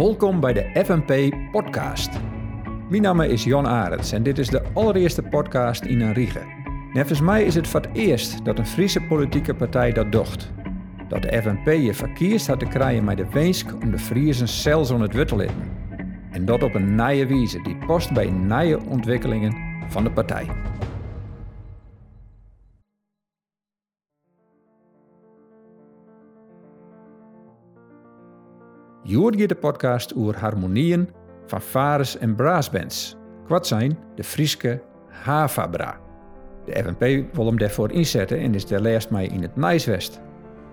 Welkom bij de FNP Podcast. Mijn naam is Jon Arends en dit is de allereerste podcast in een Riege. Nevens mij is het voor het eerst dat een Friese politieke partij dat docht. Dat de FNP je verkiest had te krijgen met de wensk om de Friesen zelfs on het letten. En dat op een nieuwe wijze die past bij nieuwe ontwikkelingen van de partij. Je de podcast over harmonieën van vares en braasbands. Kwart zijn de Frieske Havabra. De FNP wil hem daarvoor inzetten en is de lijst mij in het Nijswest.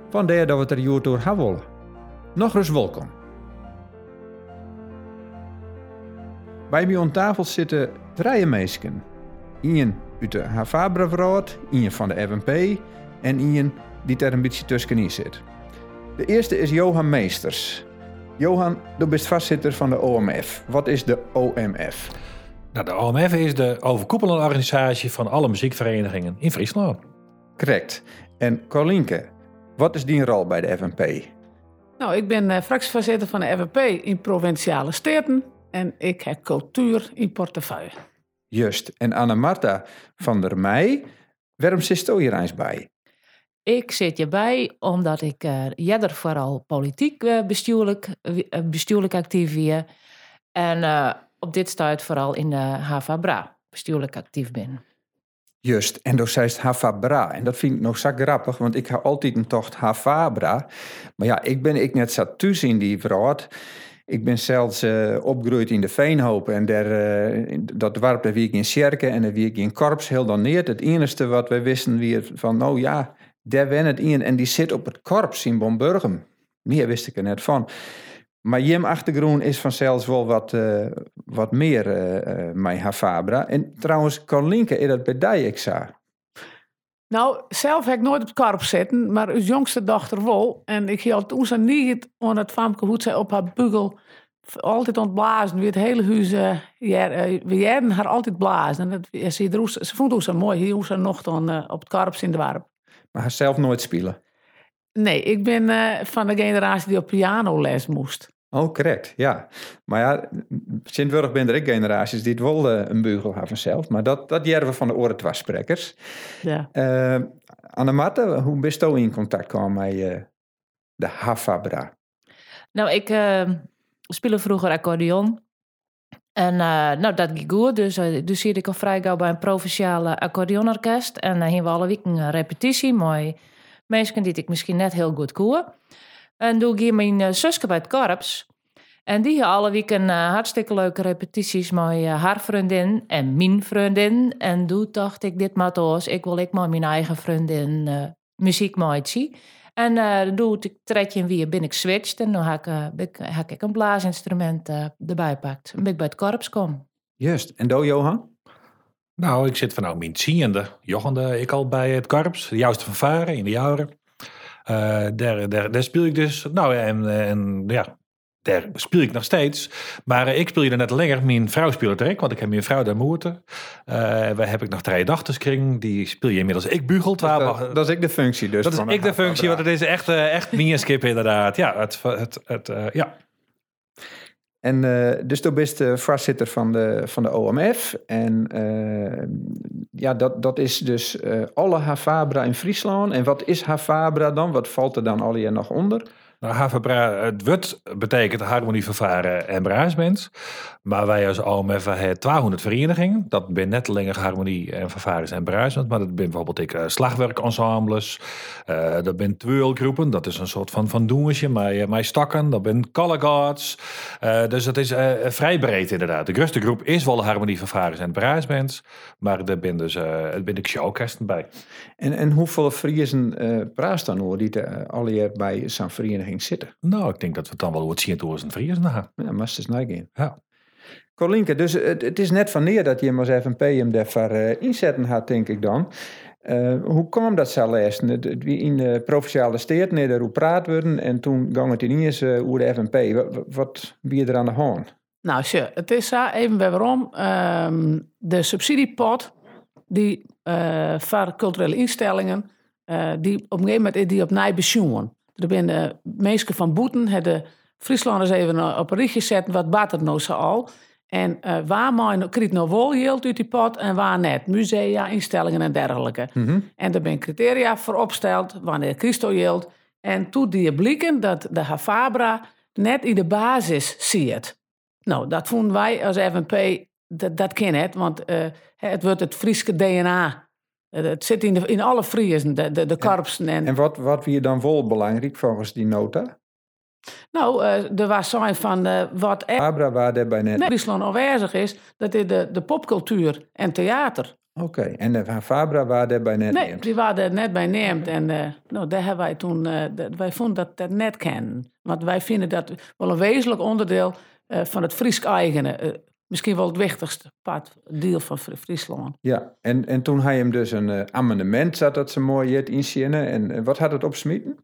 Vandaar dat we het er Joert door gaan willen. Nog eens welkom. Bij mij aan tafel zitten drie mensen. Ian uit de Havabra-vrouwt, Ian van de FNP en Ian die er een beetje tussenin zit. De eerste is Johan Meesters. Johan, du bent vastzitter van de OMF. Wat is de OMF? Nou, de OMF is de overkoepelende organisatie van alle muziekverenigingen in Friesland. Correct. En Colinke, wat is die rol bij de FNP? Nou, ik ben uh, fractievoorzitter van de FNP in provinciale steden en ik heb cultuur in portefeuille. Juist. En Anna-Marta van der Meij, waarom zit je hier eens bij? Ik zit hierbij omdat ik uh, jeder vooral politiek uh, bestuurlijk, uh, bestuurlijk actief ben. En op dit stuit vooral in de Havabra bestuurlijk actief ben. Juist, en dus zei Havabra. En dat vind ik nog zo grappig, want ik heb altijd een tocht Havabra. Maar ja, ik ben ik net zo thuis in die woord. Ik ben zelfs uh, opgegroeid in de Veenhoop en daar, dat dorp daar wie ik in Sjerken en daar wie ik in Korps heel dan neer. Het enige wat wij wisten weer van, nou ja, daar wen het in en die zit op het korps in Bomburgum. Meer wist ik er net van. Maar Jim Achtergroen is vanzelfs wel wat, uh, wat meer uh, uh, mijn Havabra. En trouwens, Carlinke, is dat bij die ik zag? Nou, zelf heb ik nooit op het korps zitten, maar uw jongste dochter wel. En ik hield toen ze niet aan het famke hoe ze op haar bugel altijd ontblazen. Wie het hele huis, we jaren haar altijd blazen. En het, ze, ze het zo mooi, hoe ze nog dan op het korps in de warp. Maar zelf nooit spelen? Nee, ik ben uh, van de generatie die op pianoles moest. Oh, correct, ja. Maar ja, Sint-Wurg ben er ook generaties die het wel uh, een beugel hebben zelf. Maar dat, dat jaren we van de oren twasprekers. Ja. Uh, Annemarte, hoe bist je in contact gekomen met de Havabra? Nou, ik speelde vroeger accordeon. En uh, nou, dat ging goed. Dus, uh, dus zit ik al vrij gauw bij een provinciale accordeonorkest. En dan uh, we alle weken een repetitie met mensen die ik misschien net heel goed koer. En toen ging mijn uh, zusje bij het korps. En die had alle weken hartstikke leuke repetities met haar vriendin en mijn vriendin. En toen dacht ik, dit maat ik wil ik maar mijn eigen vriendin muziek maken. En uh, doe ik tredje weer ben ik switched en dan heb ik, uh, ik, heb ik een blaasinstrument uh, erbij pakt. En ben ik bij het korps kom. Juist. En do Johan? Nou, ik zit van nou mijn tiende, jochende ik al bij het korps. De juiste fanfare in de jaren. daar, daar, daar speel ik dus. Nou en, en ja, daar speel ik nog steeds. Maar uh, ik speel je er net langer. Mijn vrouw speelt er ook, want ik heb mijn vrouw daar moeten. Uh, we heb ik nog drie dachterskring. Die speel je inmiddels. Ik bugel twaalf. Dat, dat, is ik de functie dus. Dat is ik de functie, want het is echt, uh, echt skip inderdaad. Ja, het, het, het ja. En dus toen bist de voorzitter van de, van de OMF. En ja, dat, dat is dus alle Havabra in Friesland. En wat is Havabra dan? Wat valt er dan al hier nog onder? Nou, het WUT betekent harmonievervaren en bruisbands. Maar wij als OMF hebben 200 verenigingen. Dat ben net langer harmonie en vervaren en bruisbands. Maar dat ben bijvoorbeeld ik, uh, slagwerkensembles. Uh, dat ben tweelgroepen. Dat is een soort van, van doensje. Mijn, mijn stakken. Dat ben color guards. Dus dat is vrij breed inderdaad. De grootste groep is wel harmonie, vervaren en bruisbands. Maar er ben dus er ben ik showcasten bij. En, en hoeveel Friesen praat dan hoor die al hier bij vereniging zitten? Nou, ik denk dat we het dan wel wat zien door zijn Friesen gaan. Ja, is nou Ja. Colinke, dus het, het, is net van neer dat je maar even een PM daarvoor uh, inzetten had, denk ik dan. Uh, hoe kwam dat zo eerst? In de provinciale steed, nee, hoe praat worden en toen ging het ineens uh, over de FNP. Wat, wat ben je er aan de hand? Nou, sure. het is zo, even weer waarom. Um, de subsidiepot die uh, voor culturele instellingen, uh, die op een gegeven moment die op pensioen. Er zijn mensen van Boeten, hebben Friesland eens even op een richtje zetten, wat baat het nou zo al? En eh, waar mijn, krijgt nou wel geld uit die pot en waar net? Musea, instellingen en dergelijke. Mhm. En er zijn criteria voor opgesteld wanneer Christo geldt. En toen die blikken dat de Havabra net in de basis ziet. Nou, dat vonden wij als FNP, dat, dat kan het, want eh, het wordt het Friese DNA. Eh, Het zit in, de, in alle Friesen, de, de, de korpsen. En, En wat, wat weer dan wel belangrijk volgens die nota? nou, eh, er was zijn van eh, wat echt Abra waar daarbij net. Friesland aanwezig is, dat is de, de popcultuur en theater. Oké, en de Fabra waar daarbij net Nee, neemt. die waren er net bij neemt. En eh, nou, daar hebben wij toen, wij vonden dat dat net kennen. Want wij vinden dat wel een wezenlijk onderdeel van het Fries eigene. Eh, misschien wel het wichtigste part, deel van Fri- Friesland. Ja, en, en toen hij hem dus een eh, amendement zat dat ze mooi het inzinnen. En eh, wat had het opsmieten?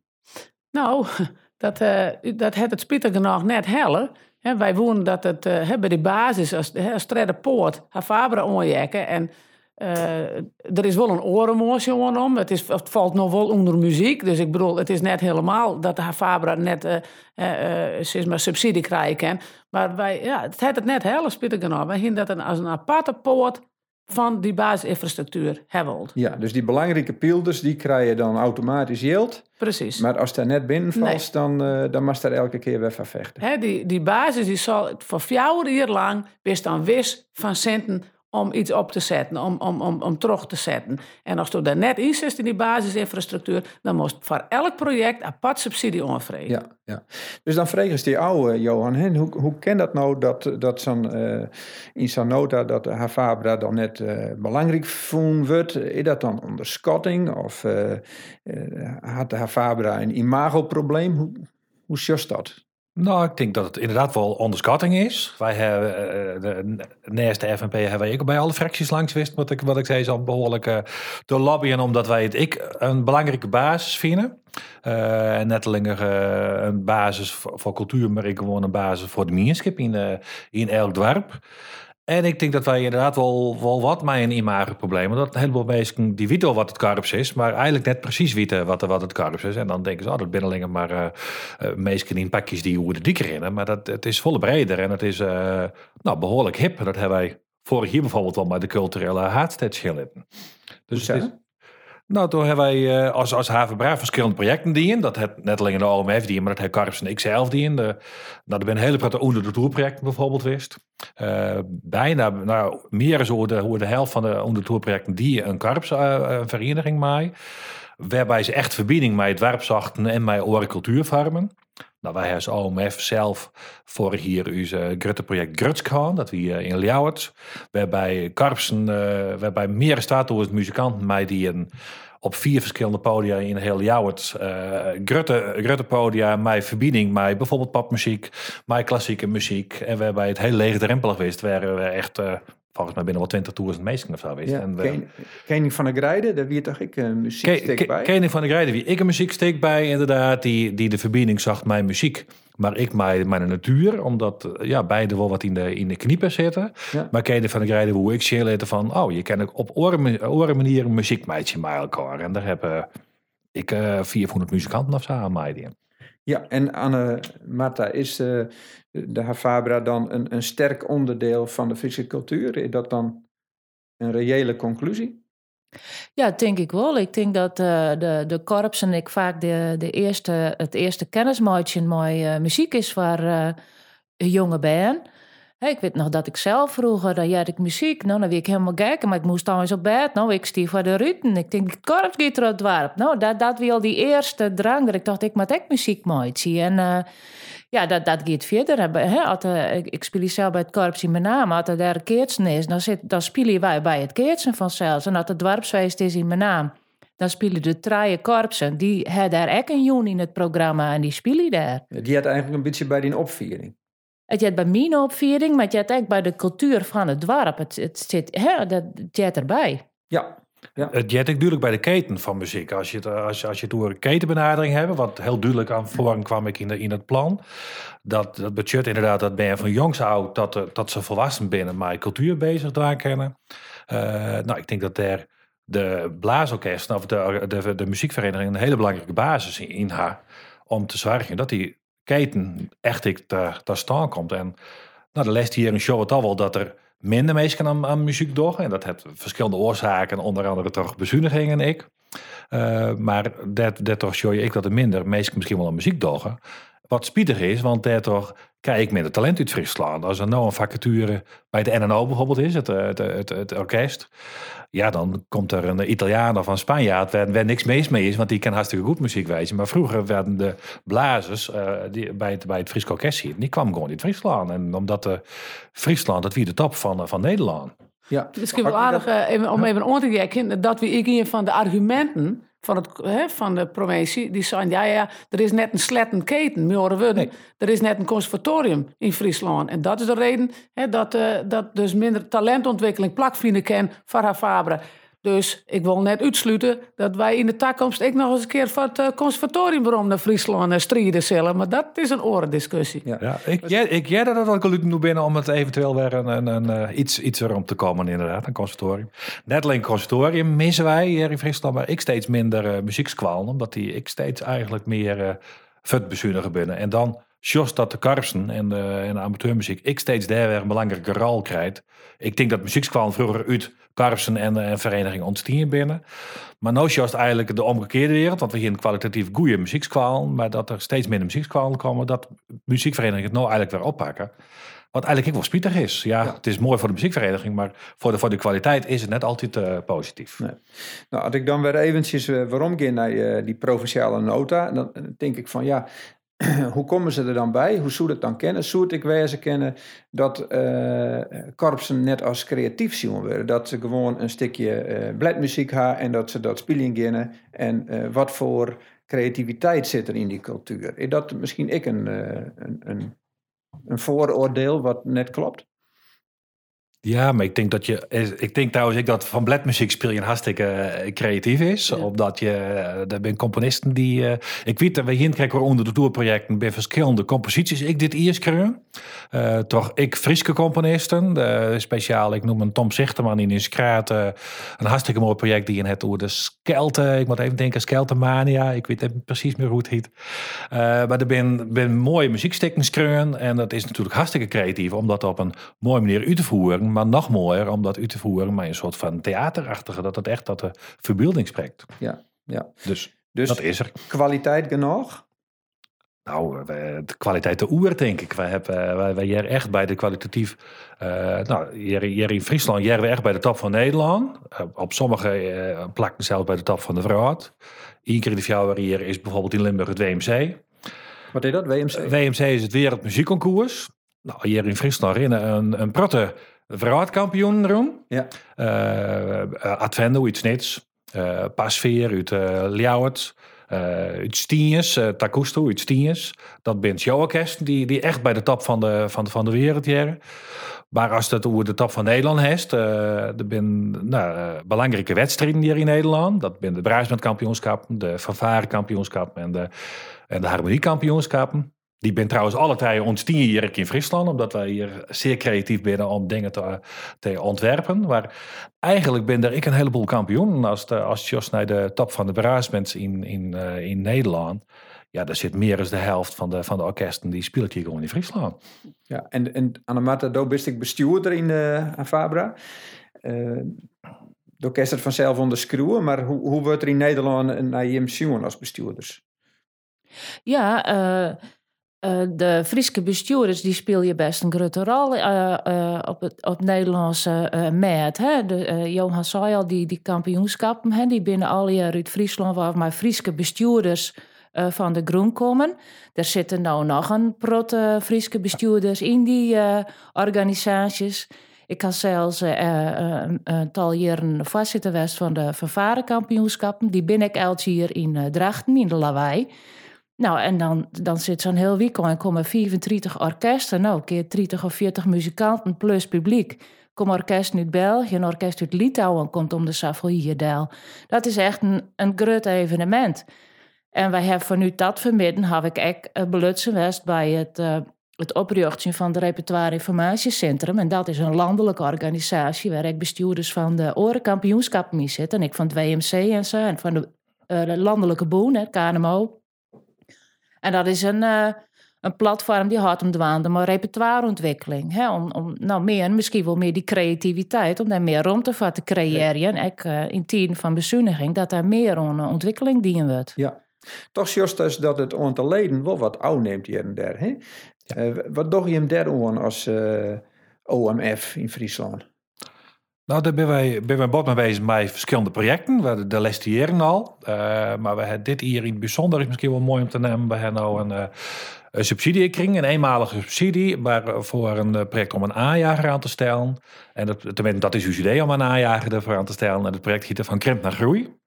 Nou, dat, eh dat het het spietig genoeg net helle. Hè, wij wonen dat het eh, bij de basis, als de Stredde Poort, haar Fabra onjekken. En eh, er is wel een orenmoosje om. Het, is, het valt nog wel onder muziek. Dus ik bedoel, het is net helemaal dat haar Fabra net eh eh, eh, zeg maar subsidie krijgen. Maar wij, ja, het heeft het net helle spietig genoeg. Wij zien dat een, als een aparte poort van die basisinfrastructuur hebben. Ja, dus die belangrijke pilders die krijgen dan automatisch yield. Precies. Maar als daar net binnen valt, dan, eh, dan mag daar elke keer weer van vechten. Die, die basis die zal voor vier jaar lang best dan wis van centen om iets op te zetten, om, om, om, om terug te zetten. En als je daar net in zit in die basisinfrastructuur, dan moest voor elk project apart subsidie aanvreten. Ja, ja. Dus dan vragen ze die oude Johan, hè, hoe, hoe kan dat nou dat, dat zo'n, eh, in zo'n nota dat Havabra dan net eh, belangrijk vonden wordt? Is dat dan onderschatting of eh, eh, had de Havabra een imagoprobleem? Hoe, hoe dat? Nou, ik denk dat het inderdaad wel onderschatting is. Wij hebben, eh, de, FNP hebben wij ook bij alle fracties langs geweest, wat ik, wat ik zei, zo behoorlijk eh, te lobbyen, omdat wij het ik een belangrijke basis vinden. En net eh, een basis voor, cultuur, maar ik gewoon een basis voor de gemeenschap in, in elk dorp. En ik denk dat wij inderdaad wel, wel wat met een imagoprobleem. Want een heleboel mensen die weten wat het korps is, maar eigenlijk net precies weten wat, wat het korps is. En dan denken ze, oh, dat binnen alleen maar eh uh, mensen in pakjes die hoe de dikker rennen. Maar dat, het is volle breder en het is eh, nou, behoorlijk hip. Dat hebben wij vorig jaar bijvoorbeeld al met de culturele haatstad schilderen. Dus Hoe het is, nou, toen hebben wij eh, als, als Havenbraaf verschillende projecten die in. Dat het net alleen de OMF die maar dat het Karps en ikzelf die in. De, nou, er zijn hele prachtige onder de tourprojecten bijvoorbeeld wist. Uh, bijna, nou, meer is hoe de, hoe de helft van de onder de tourprojecten die een Karps uh, maai. Waarbij ze echt verbinding met het werpzachten en met oren. Nou, wij als OMF zelf vorig hier onze grote project Gruts dat we in Ljouwert. Waarbij Karpsen, uh, waarbij meer staat door het muzikanten mij die een op vier verschillende podia in heel Ljouwert. Uh, grote, grote podia, met verbinding met bijvoorbeeld popmuziek, met klassieke muziek. En waarbij het heel leegdrempelig wist, waren we echt... Volgens mij binnen wel 20.000 mensen of zo wist. Ja, en we, Kening van der Grijden, daar wie toch ik een muzieksteek Ke, bij? Kening van der Grijden, wie ik een muzieksteek bij, inderdaad, die, die de verbinding zag mijn maar ik mijn, mijn natuur, omdat ja, beide wel wat in de, in de kniepen zitten. Ja. Maar Kening van der Grijden, hoe ik later van, oh, je kan ook op oren, manier een muziekmeidje met elkaar. En daar hebben ik uh, 400 muzikanten of zo aan mij. Ja, en Anne Marta, is uh, de Havabra dan een, een sterk onderdeel van de Friese cultuur? Is dat dan een reële conclusie? Ja, denk ik wel. Ik denk dat uh, de, de korps en ik vaak de, de eerste, het eerste kennismaatje met uh, muziek is voor uh, jonge band. Ik weet nog dat ik zelf vroeger, dan had ik muziek. Nou, dan wil ik helemaal kijken, maar ik moest dan eens op bed. Nou, ik stief voor de ruten. Ik denk, gaat er het dorp. Nou, dat, dat wil die eerste drang. Dat ik dacht, ik moet echt muziek maken. En uh, ja, dat, dat gaat verder. Uh, ik, ik speel zelf bij het korps in mijn naam. Als er daar keertsen is, dan, zit, dan spelen wij bij het keertsen vanzelf. En als het dorpsfeest is in mijn naam, dan spelen de traaie korpsen. Die hebben daar ook een joen in het programma en die spelen daar. Die had eigenlijk een beetje bij die opviering. Het zit bij mijn opviering, maar het zit ook bij de cultuur van het dorp. Het, het zit, hè, dat zit erbij. Ja, ja. Het jet natuurlijk bij de keten van muziek. Als je het, als je, als je het door een ketenbenadering hebben, wat heel duidelijk aan voren kwam ik in, de, in het plan. Dat, dat budget inderdaad, dat ben je van jongs oud, dat, dat ze volwassen binnen maar cultuur bezig daar kennen. Uh, nou, ik denk dat daar de blaasorkest of de, de, de muziekvereniging een hele belangrijke basis in, in haar. Om te zorgen dat die keten echt ik daar, daar staan komt. En nou, de hier in show het al wel dat er minder mensen aan, aan muziek doen. En dat heeft verschillende oorzaken, onder andere toch bezuinigingen en ik. Uh, maar dat, dat toch show je ik dat er minder mensen misschien wel aan muziek doen. Wat spietig is, want daar toch krijg ik minder talent uit Friesland. Als er nou een vacature bij de NNO bijvoorbeeld is, het, het, het, het orkest. Ja, dan komt er een Italiaan of een Spanjaard waar, waar niks meest mee is, want die kan hartstikke goed muziek wijzen. Maar vroeger werden de blazers uh, die, bij, het, bij het Fries orkest hier, die kwam gewoon uit Friesland. En omdat uh, Friesland, dat wie de top van, van Nederland. Ja. Het is wel aardig uh, even, om even aan te kijken dat we een van de argumenten van, het, hè, van de provincie, die zeiden, ja, ja, er is net een sletten keten, nee. Er is net een conservatorium in Friesland. En dat is de reden hè, dat, uh, dat dus minder talentontwikkeling plakvrienden kennen van haar Fabre. Dus ik wil net uitsluiten dat wij in de toekomst ik nog eens een keer van het uh, conservatorium naar Friesland uh, strijden zullen. Maar dat is een orendiscussie. Ja. ja ik, jij, ik jij dat ook al nu binnen om het eventueel weer een, een, een, uh, iets, iets erom te komen inderdaad, een conservatorium. Net alleen conservatorium missen wij hier in Friesland, maar ik steeds minder uh, muziekskwalen, omdat die, ik steeds eigenlijk meer uh, binnen. En dan Jos dat de karpsen en de, en de amateurmuziek ik steeds daar weer een belangrijke rol krijgt. Ik denk dat muziekskwalen vroeger uit karpsen en, en verenigingen ontstien binnen. Maar nu is het eigenlijk de omgekeerde wereld, want we hier een kwalitatief goede muziekskwalen, maar dat er steeds minder muziekskwalen komen, dat muziekverenigingen het nou eigenlijk weer oppakken. Wat eigenlijk ook wel spietig is. Ja, het is mooi voor de muziekvereniging, maar voor de, voor de kwaliteit is het net altijd uh, positief. Nee. Nou, als ik dan weer eventjes uh, waarom ga naar uh, die provinciale nota, dan denk ik van ja, hoe komen ze er dan bij? Hoe zou het dan kennen? Zou ik wijze kennen dat uh, korpsen net als creatief zien worden? Dat ze gewoon een stukje uh, bladmuziek hebben en dat ze dat spelen beginnen. En uh, wat voor creativiteit zit er in die cultuur? Is dat misschien ik een, een, een, een vooroordeel wat net klopt? Ja, maar ik denk dat je. Ik denk trouwens ik dat van bladmuziek speel je hartstikke uh, creatief is. Ja. Omdat je. Uh, er zijn componisten die. Uh, ik weet dat we hier onder de tourprojecten bij verschillende composities. Ik dit eerst kreeg. toch ik Friese componisten. Speciaal, ik noem een Tom Zichterman in Inskraat. een hartstikke mooi project die in het over de Skelte. Ik moet even denken, Skeltemania. Ik weet niet precies meer hoe het heet. maar er ben, ben mooie muziekstukken schreeuwen. En dat is natuurlijk hartstikke creatief om dat op een mooie manier uit te voeren maar nog mooier om dat uit te voeren met een soort van theaterachtige, dat het echt dat de verbeelding spreekt. Ja, ja. Dus, dus dat is er. Kwaliteit genoeg? Nou, de kwaliteit de oer, denk ik. Wij hebben wij, wij hier echt bij de kwalitatief. Uh, nou, hier, hier, in Friesland hier we echt bij de top van Nederland. Uh, op sommige uh, plakken zelfs bij de top van de Verhoud. Eén keer in de vier hier is bijvoorbeeld in Limburg het WMC. Wat is dat, WMC? WMC is het Wereldmuziekconcours. Nou, hier in Friesland een, een pratte Verraadkampioen erom. Ja. Uh, Advendo uit Snits. Uh, Pasveer uit uh, Ljouwert. Uh, uit Stienjes, uh, Takusto uit Stienjes. Dat bent jouw orkest, die, die echt bij de top van de, van, van de wereld jaren. Maar als dat over de top van Nederland heeft, uh, er zijn nou, belangrijke wedstrijden hier in Nederland. Dat zijn de Bruisbandkampioenschappen, de Fanfare-kampioenschappen en de, en de Harmoniekampioenschappen. Die ben trouwens alle tijden ontstien hier in Friesland, omdat wij hier zeer creatief binnen om dingen te, te ontwerpen. Maar eigenlijk ben er ik een heleboel kampioen. Als, de, als Jos naar de top van de braasbands in, in, uh, in Nederland, ja, daar zit meer dan de helft van de, van de orkesten die speelt hier gewoon in Friesland. Ja, en, en Annemata, daar ben ik bestuurder in uh, Fabra. Uh, de orkest vanzelf onder maar hoe, hoe wordt er in Nederland naar je als bestuurders? Ja, uh, uh, de Friese bestuurders die speel je best een grote rol uh, uh, op het op Nederlandse met. Hè? De, Johan zei al, die, die kampioenschappen, hè, die binnen al jaar uit Friesland, waar maar Friese bestuurders van de Groen komen. Er zitten nou nog een protte Friese bestuurders in die organisaties. Ik had zelfs een tal jaren voorzitter van de vervarenkampioenschappen. Die ben ik elk in Drachten, in de Lawaai. Nou, en dan, dan zit zo'n heel weekend en komen 34 orkesten. Nou, keer 30 of 40 muzikanten plus publiek. Kom orkest uit België, een orkest uit Litouwen komt om de Savoyerdel. Dat is echt een, een groot evenement. En wij hebben vanuit dat vermidden, heb ik echt uh, belutsen geweest bij het, uh, het oprichten van het Repertoire Informatiecentrum. En dat is een landelijke organisatie waar ik bestuurders van de Orenkampioenschap mee zit. En ik van het WMC en zo, en van de uh, landelijke boen, het KNMO. En dat is een, uh, een platform die houdt om dwaande maar repertoireontwikkeling. Hè? Om, om nou meer, misschien wel meer die creativiteit, om daar meer ruimte voor te creëren. En ook uh, in tijden van bezuiniging, dat daar meer aan ontwikkeling dienen wordt. Ja. Toch juist dus dat het aantal leden wel wat oud neemt hier en daar. Hè? Uh, wat doe je hem daar aan als uh, OMF in Friesland? Nou, daar ben wij, ben wij mee bezig met verschillende projecten. We hadden de lestiëren al. Uh, maar we hebben dit hier in het bijzonder, is misschien wel mooi om te nemen. We hebben nou een, uh, een subsidiekring, een eenmalige subsidie. Maar voor een project om een aanjager aan te stellen. En dat, dat is uw idee om een aanjager ervoor aan te stellen. En het project heet van krimp naar groei.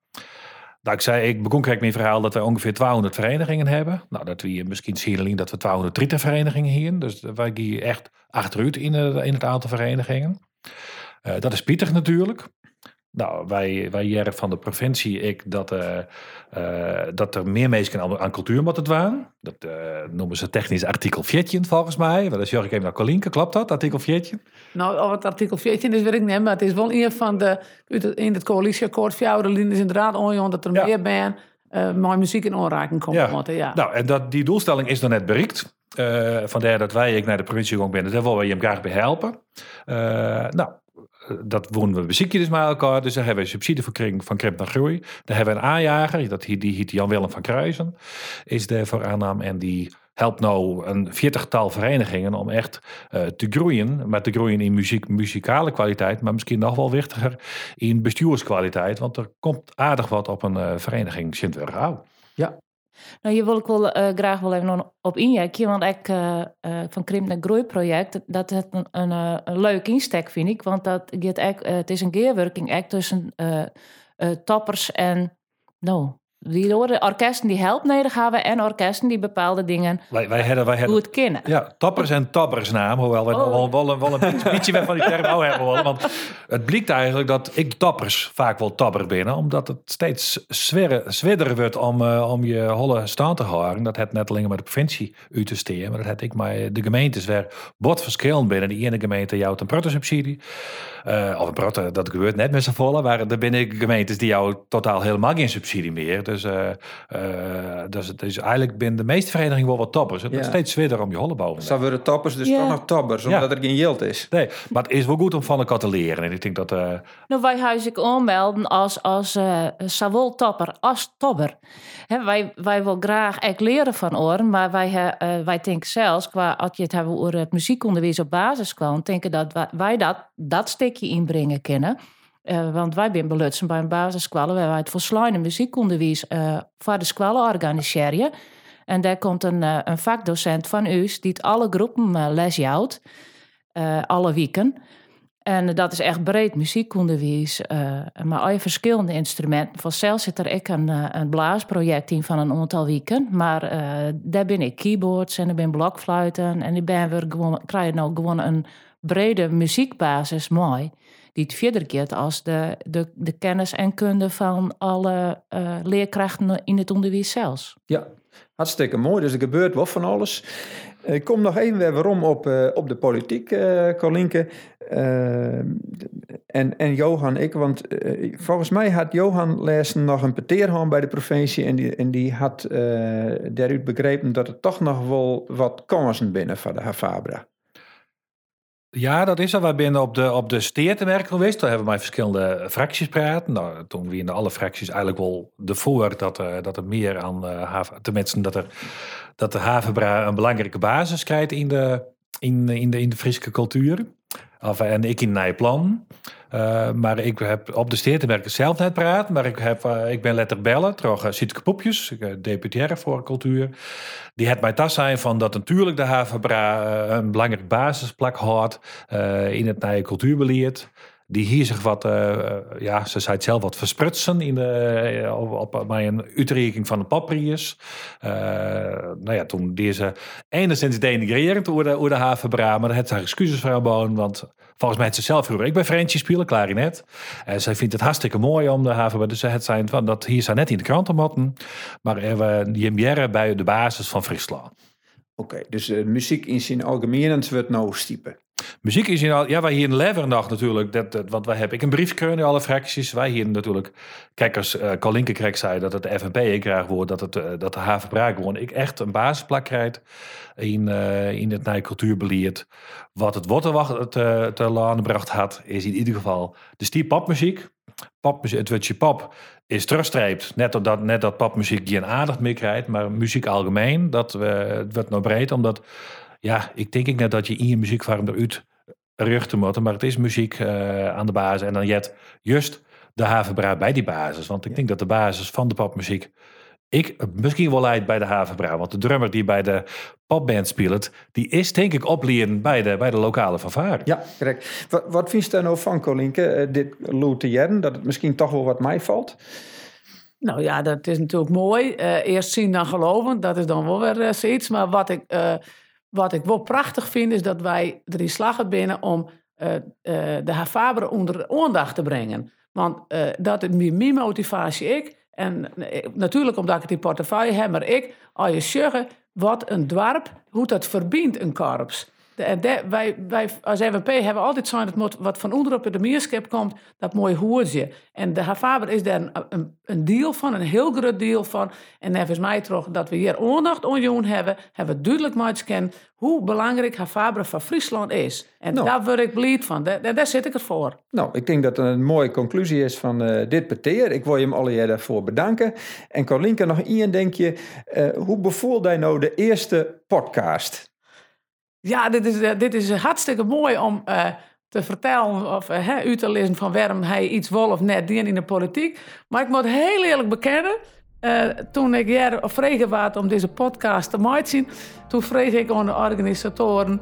Nou, ik zei, ik begon kijk mijn verhaal dat we ongeveer 200 verenigingen hebben. Nou, dat we misschien zien dat we 230 verenigingen hier. Dus wij gaan echt achteruit in in het aantal verenigingen. Uh, dat is Pieter natuurlijk. Nou, wij, wij jaren van de provincie ik dat, uh, uh, dat er meer mensen aan, aan cultuur moeten doen. Dat noemen ze technisch artikel 14 volgens mij. Dat is Jorg even naar Colinke, klopt dat, artikel 14? Nou, of het artikel 14 is, weet ik niet. Maar het is wel een van de, in het coalitieakkoord, Fjouwerlijn is inderdaad onjoen dat er ja. meer ben, mooie muziek in aanraking komt. Ja. ja. Nou, en dat, die doelstelling is nog net bereikt. Vandaar dat wij ik naar de provincie gegaan ben. Daar willen we je hem graag bij helpen. nou, dat wonen we muziekje dus met elkaar. Dus daar hebben we subsidie voor van Krimp naar Groei. Daar hebben we een aanjager, dat, die heet Jan-Willem van Kruisen, is daarvoor aannam. En die helpt nou een veertigtal verenigingen om echt uh, te groeien. Maar te groeien in muziek, muzikale kwaliteit, maar misschien nog wel wichtiger in bestuurskwaliteit. Want er komt aardig wat op een uh, vereniging Sint-Wurgau. Ja, nou, hier wil ik wel uh, graag wel even op injekje, want ik uh, uh, van Krimp naar Groei project, dat het een, een, een leuk instek vind ik, want dat gaat het is een gearworking tussen toppers en, nou, die horen orkesten die help nodig hebben en orkesten die bepaalde dingen wij, wij hebben, wij goed kennen. Ja, toppers en toppersnaam, hoewel we oh. wel, wel, wel, een beetje weg van die term nou hebben. Want het blijkt eigenlijk dat ik toppers vaak wel topper ben, omdat het steeds zwidder wordt om, uh, om je holle staan te houden. Dat het net alleen maar de provincie uit te steken, maar dat heb ik maar de gemeentes weer bot verschillend binnen. Die ene gemeente jouwt een protosubsidie. Uh, of een proto, dat gebeurt net met z'n volle, maar er binnen gemeentes die jou totaal helemaal geen subsidie meer. Dus, uh, uh, dus het is eigenlijk binnen de meeste verenigingen wel wat toppers. Het ja. is steeds zwidder om je holleboom. Zo worden toppers dus ja. toch nog toppers, omdat ja. er geen yield is. Nee, maar het is wel goed om van elkaar te leren. En ik denk dat... Uh... Nou, wij huis ik aanmelden als, als uh, zowel topper als topper. He, wij, wij willen graag echt leren van oren, maar wij, uh, wij denken zelfs, qua, als je het hebben over het muziekonderwijs op basis kwam, denken dat wij, wij dat, dat stukje inbrengen kunnen. Uh, want wij zijn belutsen bij een basisschool waar wij het verslijnen muziekonderwijs uh, voor de school organiseren. En daar komt een, uh, een vakdocent van u die alle groepen les jouwt, alle weken. En dat is echt breed muziekonderwijs, maar al verschillende instrumenten. Voor zelfs zit er ik een, een blaasproject in van een aantal weken. Maar daar ben ik keyboards en ik ben blokfluiten. En ik ben weer gewoon, krijg je nou gewoon een brede muziekbasis mooi die het verder gaat als de, de, de kennis en kunde van alle uh, leerkrachten in het onderwijs zelfs. Ja, hartstikke mooi. Dus er gebeurt wel van alles. Ik kom nog even weer waarom op, uh, op de politiek, uh, Colinke. en, en Johan, ik, want volgens mij had Johan lezen nog een peteerhaan bij de provincie. En die, en die had daaruit begrepen dat er toch nog wel wat kansen binnen van de Havabra. Ja, dat is er. We zijn op de, op de steertemerk geweest. Daar hebben we met verschillende fracties praten. Nou, toen we in alle fracties eigenlijk wel de voor dat er, dat er meer aan uh, haven, tenminste dat, er, dat de havenbra een belangrijke basis krijgt in de, in, in de, in de Friese cultuur. En ik in Nijplan. Uh, maar ik heb op de steertemerken zelf net praat. Maar ik, heb, uh, ik ben letter bellen, toch uh, Sietke Poepjes, deputaire voor cultuur. Die het mij tas zijn van dat natuurlijk de Havenbra een belangrijk basisplak houdt in het nieuwe cultuurbeleid die hier zich wat, uh, ja, ze zei het zelf, wat versprutsen in de, op, op, bij een uitreiking van de paprius. Uh, nou ja, toen deze enigszins denigrerend over de, over de havenbra, maar daar heeft ze excuses voor aan want volgens mij heeft ze zelf vroeger, ik ben Frentje spelen, klarinet. En zij vindt het hartstikke mooi om de havenbra, dus het zijn van dat hier zijn net in de kranten motten, maar we bij de basis van Friesland. Oké, dus muziek in zijn algemeen wordt nou stiepen. Muziek is al, ja, wij hier in Leveren nog natuurlijk, dat, dat, want wij hebben ik een brief kunnen alle fracties. Wij hier natuurlijk, kijk als uh, zei dat het de FNP graag wordt, dat, het, uh, dat de havenbraak wordt. Ik echt een basisplak krijg in, uh, in het cultuurbeleid. Wat het wortelwacht te, te bracht had, is in ieder geval de stier popmuziek. Popmuziek, het woordje pop is terugstreept. Net dat, net dat popmuziek geen aandacht meer krijgt, maar muziek algemeen, dat uh, het wordt nog breed, omdat ja, ik denk ik net dat je in je muziekvorm eruit ruchten moet. Maar het is muziek uh, aan de basis. En dan jet juist de havenbra bij die basis. Want ik denk dat de basis van de popmuziek... Ik misschien wel leid bij de havenbra. Want de drummer die bij de popband speelt... die is denk ik opleren bij de, bij de lokale fanfare. Ja, correct. Wat, wat vind je daar nou van, Colinke? Uh, dit Lou jaren, dat het misschien toch wel wat mij valt? Nou ja, dat is natuurlijk mooi. Uh, eerst zien dan geloven, dat is dan wel weer zoiets. Maar wat ik wat ik wel prachtig vind, is dat wij erin slagen binnen om uh, uh, de Havabre onder aandacht te brengen. Want uh, dat is meer motivatie ik. En natuurlijk omdat ik het in portefeuille heb, maar ik, als je zeggen wat een dorp, hoe dat verbindt een korps. De, de, wij, wij als NWP hebben altijd zo'n dat wat van onderop de meerskip komt, dat mooi hoortje. En de Havaber is daar een, een, een, deel van, een heel groot deel van. En nevens mij toch dat we hier aandacht aan hebben, hebben we duidelijk maar kennen hoe belangrijk Havaber van Friesland is. En nou. daar word ik blij van. Daar, daar, zit ik het voor. Nou, ik denk dat het een mooie conclusie is van uh, dit peteer. Ik wil je hem alle daarvoor bedanken. En Colinka, nog één denkje. Uh, hoe bevoelde hij nou de eerste podcast? Ja, dit is, dit is hartstikke mooi om uh, te vertellen of uh, u te lezen van waarom hij iets wil of net die in de politiek. Maar ik moet heel eerlijk bekennen, toen ik hier vregen was om deze podcast te maken, toen vreeg ik aan de organisatoren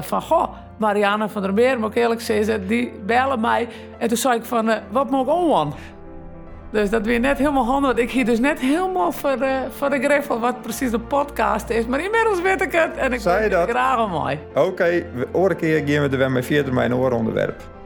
van, goh, Marianne van der Meer, moet ik eerlijk zeggen, die bellen mij. En toen zei ik van, wat moet ik aan? Dus dat weer net helemaal handig. Ik hier dus net helemaal voor, uh, voor de griffel wat precies een podcast is. Maar inmiddels weet ik het en ik vind het graag mooi. Oké, okay, oren keer gaan we er weer met verder mijn onderwerp.